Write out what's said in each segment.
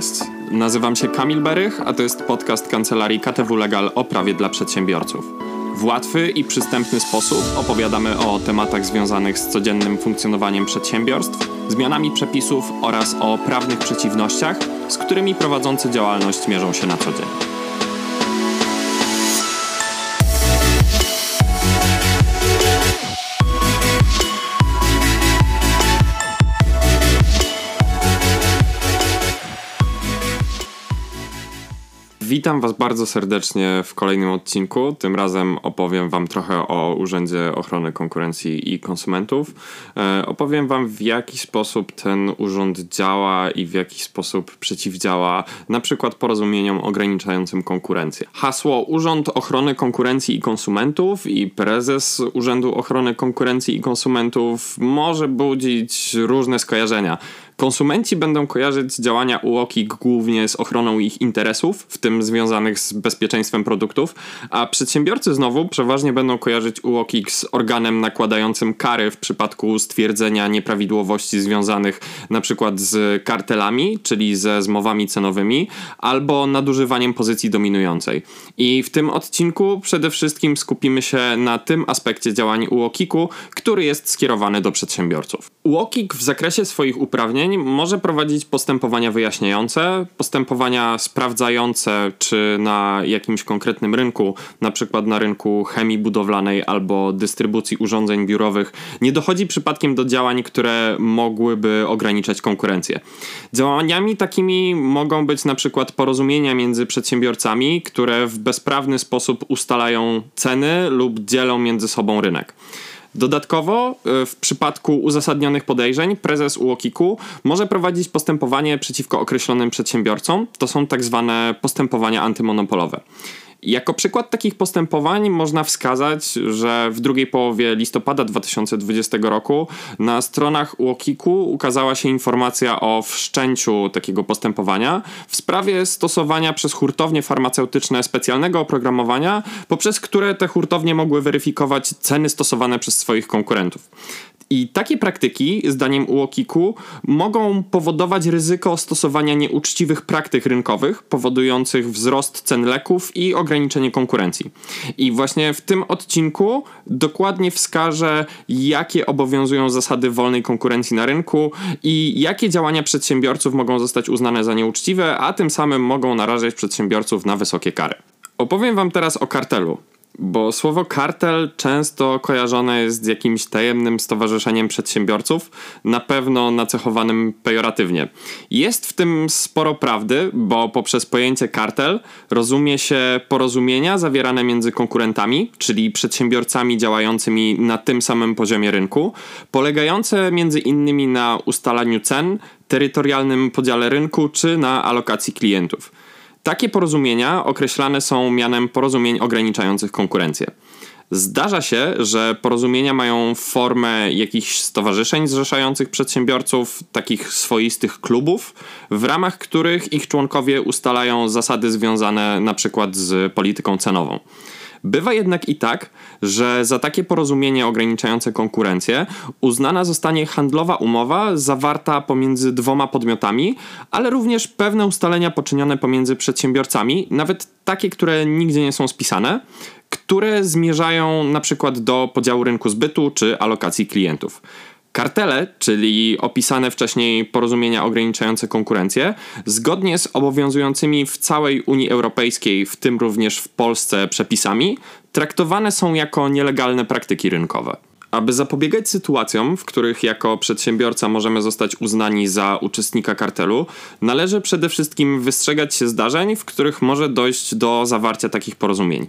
Cześć, nazywam się Kamil Berych, a to jest podcast kancelarii KTW Legal o prawie dla przedsiębiorców. W łatwy i przystępny sposób opowiadamy o tematach związanych z codziennym funkcjonowaniem przedsiębiorstw, zmianami przepisów oraz o prawnych przeciwnościach, z którymi prowadzący działalność mierzą się na co dzień. Witam Was bardzo serdecznie w kolejnym odcinku. Tym razem opowiem Wam trochę o Urzędzie Ochrony Konkurencji i Konsumentów. E, opowiem Wam, w jaki sposób ten urząd działa i w jaki sposób przeciwdziała na przykład porozumieniom ograniczającym konkurencję. Hasło Urząd Ochrony Konkurencji i Konsumentów i prezes Urzędu Ochrony Konkurencji i Konsumentów może budzić różne skojarzenia. Konsumenci będą kojarzyć działania UOKiK głównie z ochroną ich interesów, w tym związanych z bezpieczeństwem produktów, a przedsiębiorcy znowu przeważnie będą kojarzyć UOKiK z organem nakładającym kary w przypadku stwierdzenia nieprawidłowości związanych przykład z kartelami, czyli ze zmowami cenowymi, albo nadużywaniem pozycji dominującej. I w tym odcinku przede wszystkim skupimy się na tym aspekcie działań UOKiK-u, który jest skierowany do przedsiębiorców. UOKiK w zakresie swoich uprawnień może prowadzić postępowania wyjaśniające, postępowania sprawdzające, czy na jakimś konkretnym rynku, na przykład na rynku chemii budowlanej albo dystrybucji urządzeń biurowych, nie dochodzi przypadkiem do działań, które mogłyby ograniczać konkurencję. Działaniami takimi mogą być na przykład porozumienia między przedsiębiorcami, które w bezprawny sposób ustalają ceny lub dzielą między sobą rynek. Dodatkowo, e, w przypadku uzasadnionych podejrzeń, prezes UOKiK-u może prowadzić postępowanie przeciwko określonym przedsiębiorcom. To są tak zwane postępowania antymonopolowe. Jako przykład takich postępowań można wskazać, że w drugiej połowie listopada 2020 roku na stronach UOKiK-u ukazała się informacja o wszczęciu takiego postępowania w sprawie stosowania przez hurtownie farmaceutyczne specjalnego oprogramowania, poprzez które te hurtownie mogły weryfikować ceny stosowane przez swoich konkurentów. I takie praktyki, zdaniem UOKiK-u, mogą powodować ryzyko stosowania nieuczciwych praktyk rynkowych, powodujących wzrost cen leków i ograniczenie konkurencji. I właśnie w tym odcinku dokładnie wskażę, jakie obowiązują zasady wolnej konkurencji na rynku i jakie działania przedsiębiorców mogą zostać uznane za nieuczciwe, a tym samym mogą narażać przedsiębiorców na wysokie kary. Opowiem Wam teraz o kartelu. Bo słowo kartel często kojarzone jest z jakimś tajemnym stowarzyszeniem przedsiębiorców, na pewno nacechowanym pejoratywnie. Jest w tym sporo prawdy, bo poprzez pojęcie kartel rozumie się porozumienia zawierane między konkurentami, czyli przedsiębiorcami działającymi na tym samym poziomie rynku, polegające między innymi na ustalaniu cen, terytorialnym podziale rynku czy na alokacji klientów. Takie porozumienia określane są mianem porozumień ograniczających konkurencję. Zdarza się, że porozumienia mają formę jakichś stowarzyszeń zrzeszających przedsiębiorców, takich swoistych klubów, w ramach których ich członkowie ustalają zasady związane na przykład z polityką cenową. Bywa jednak i tak, że za takie porozumienie ograniczające konkurencję uznana zostanie handlowa umowa zawarta pomiędzy dwoma podmiotami, ale również pewne ustalenia poczynione pomiędzy przedsiębiorcami, nawet takie, które nigdzie nie są spisane, które zmierzają na przykład do podziału rynku zbytu czy alokacji klientów. Kartele, czyli opisane wcześniej porozumienia ograniczające konkurencję, zgodnie z obowiązującymi w całej Unii Europejskiej, w tym również w Polsce, przepisami, traktowane są jako nielegalne praktyki rynkowe. Aby zapobiegać sytuacjom, w których jako przedsiębiorca możemy zostać uznani za uczestnika kartelu, należy przede wszystkim wystrzegać się zdarzeń, w których może dojść do zawarcia takich porozumień.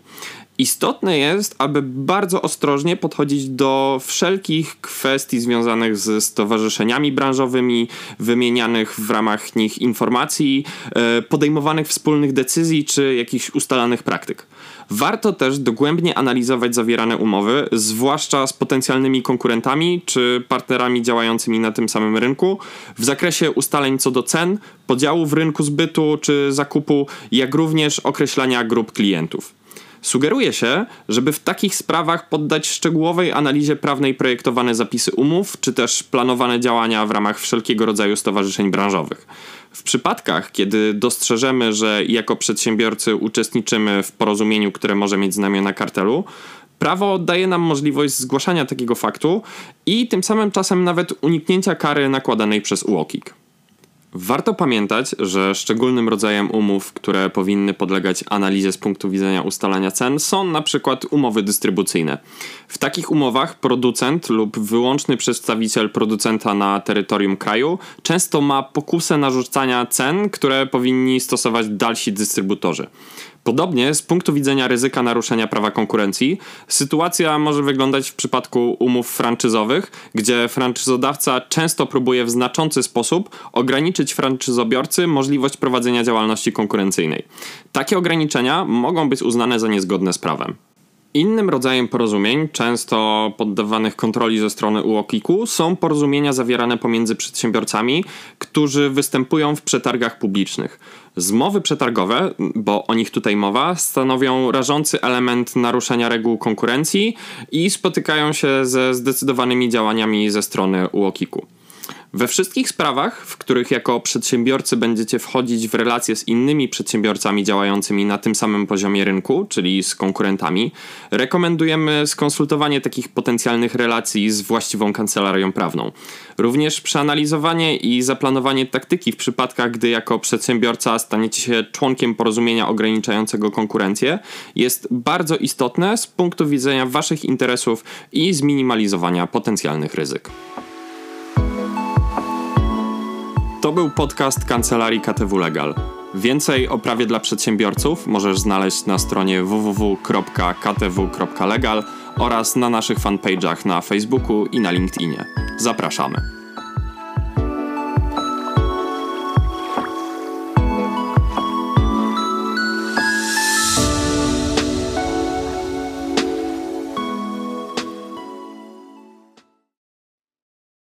Istotne jest, aby bardzo ostrożnie podchodzić do wszelkich kwestii związanych z stowarzyszeniami branżowymi, wymienianych w ramach nich informacji, e, podejmowanych wspólnych decyzji czy jakichś ustalanych praktyk. Warto też dogłębnie analizować zawierane umowy, zwłaszcza z potencjalnymi konkurentami czy partnerami działającymi na tym samym rynku, w zakresie ustaleń co do cen, podziału w rynku zbytu czy zakupu, jak również określania grup klientów. Sugeruje się, żeby w takich sprawach poddać szczegółowej analizie prawnej projektowane zapisy umów, czy też planowane działania w ramach wszelkiego rodzaju stowarzyszeń branżowych. W przypadkach, kiedy dostrzeżemy, że jako przedsiębiorcy uczestniczymy w porozumieniu, które może mieć znamiona kartelu, prawo daje nam możliwość zgłaszania takiego faktu i tym samym czasem nawet uniknięcia kary nakładanej przez UOKiK. Warto pamiętać, że szczególnym rodzajem umów, które powinny podlegać analizie z punktu widzenia ustalania cen, są na przykład umowy dystrybucyjne. W takich umowach producent lub wyłączny przedstawiciel producenta na terytorium kraju często ma pokusę narzucania cen, które powinni stosować dalsi dystrybutorzy. Podobnie z punktu widzenia ryzyka naruszenia prawa konkurencji, sytuacja może wyglądać w przypadku umów franczyzowych, gdzie franczyzodawca często próbuje w znaczący sposób ograniczyć franczyzobiorcy możliwość prowadzenia działalności konkurencyjnej. Takie ograniczenia mogą być uznane za niezgodne z prawem. Innym rodzajem porozumień, często poddawanych kontroli ze strony UOKiK-u, są porozumienia zawierane pomiędzy przedsiębiorcami, którzy występują w przetargach publicznych. Zmowy przetargowe, bo o nich tutaj mowa, stanowią rażący element naruszenia reguł konkurencji i spotykają się ze zdecydowanymi działaniami ze strony UOKiK-u. We wszystkich sprawach, w których jako przedsiębiorcy będziecie wchodzić w relacje z innymi przedsiębiorcami działającymi na tym samym poziomie rynku, czyli z konkurentami, rekomendujemy skonsultowanie takich potencjalnych relacji z właściwą kancelarią prawną. Również przeanalizowanie i zaplanowanie taktyki w przypadkach, gdy jako przedsiębiorca staniecie się członkiem porozumienia ograniczającego konkurencję, jest bardzo istotne z punktu widzenia Waszych interesów i zminimalizowania potencjalnych ryzyk. To był podcast kancelarii KTW Legal. Więcej o prawie dla przedsiębiorców możesz znaleźć na stronie www.ktw.legal oraz na naszych fanpage'ach na Facebooku i na LinkedInie. Zapraszamy.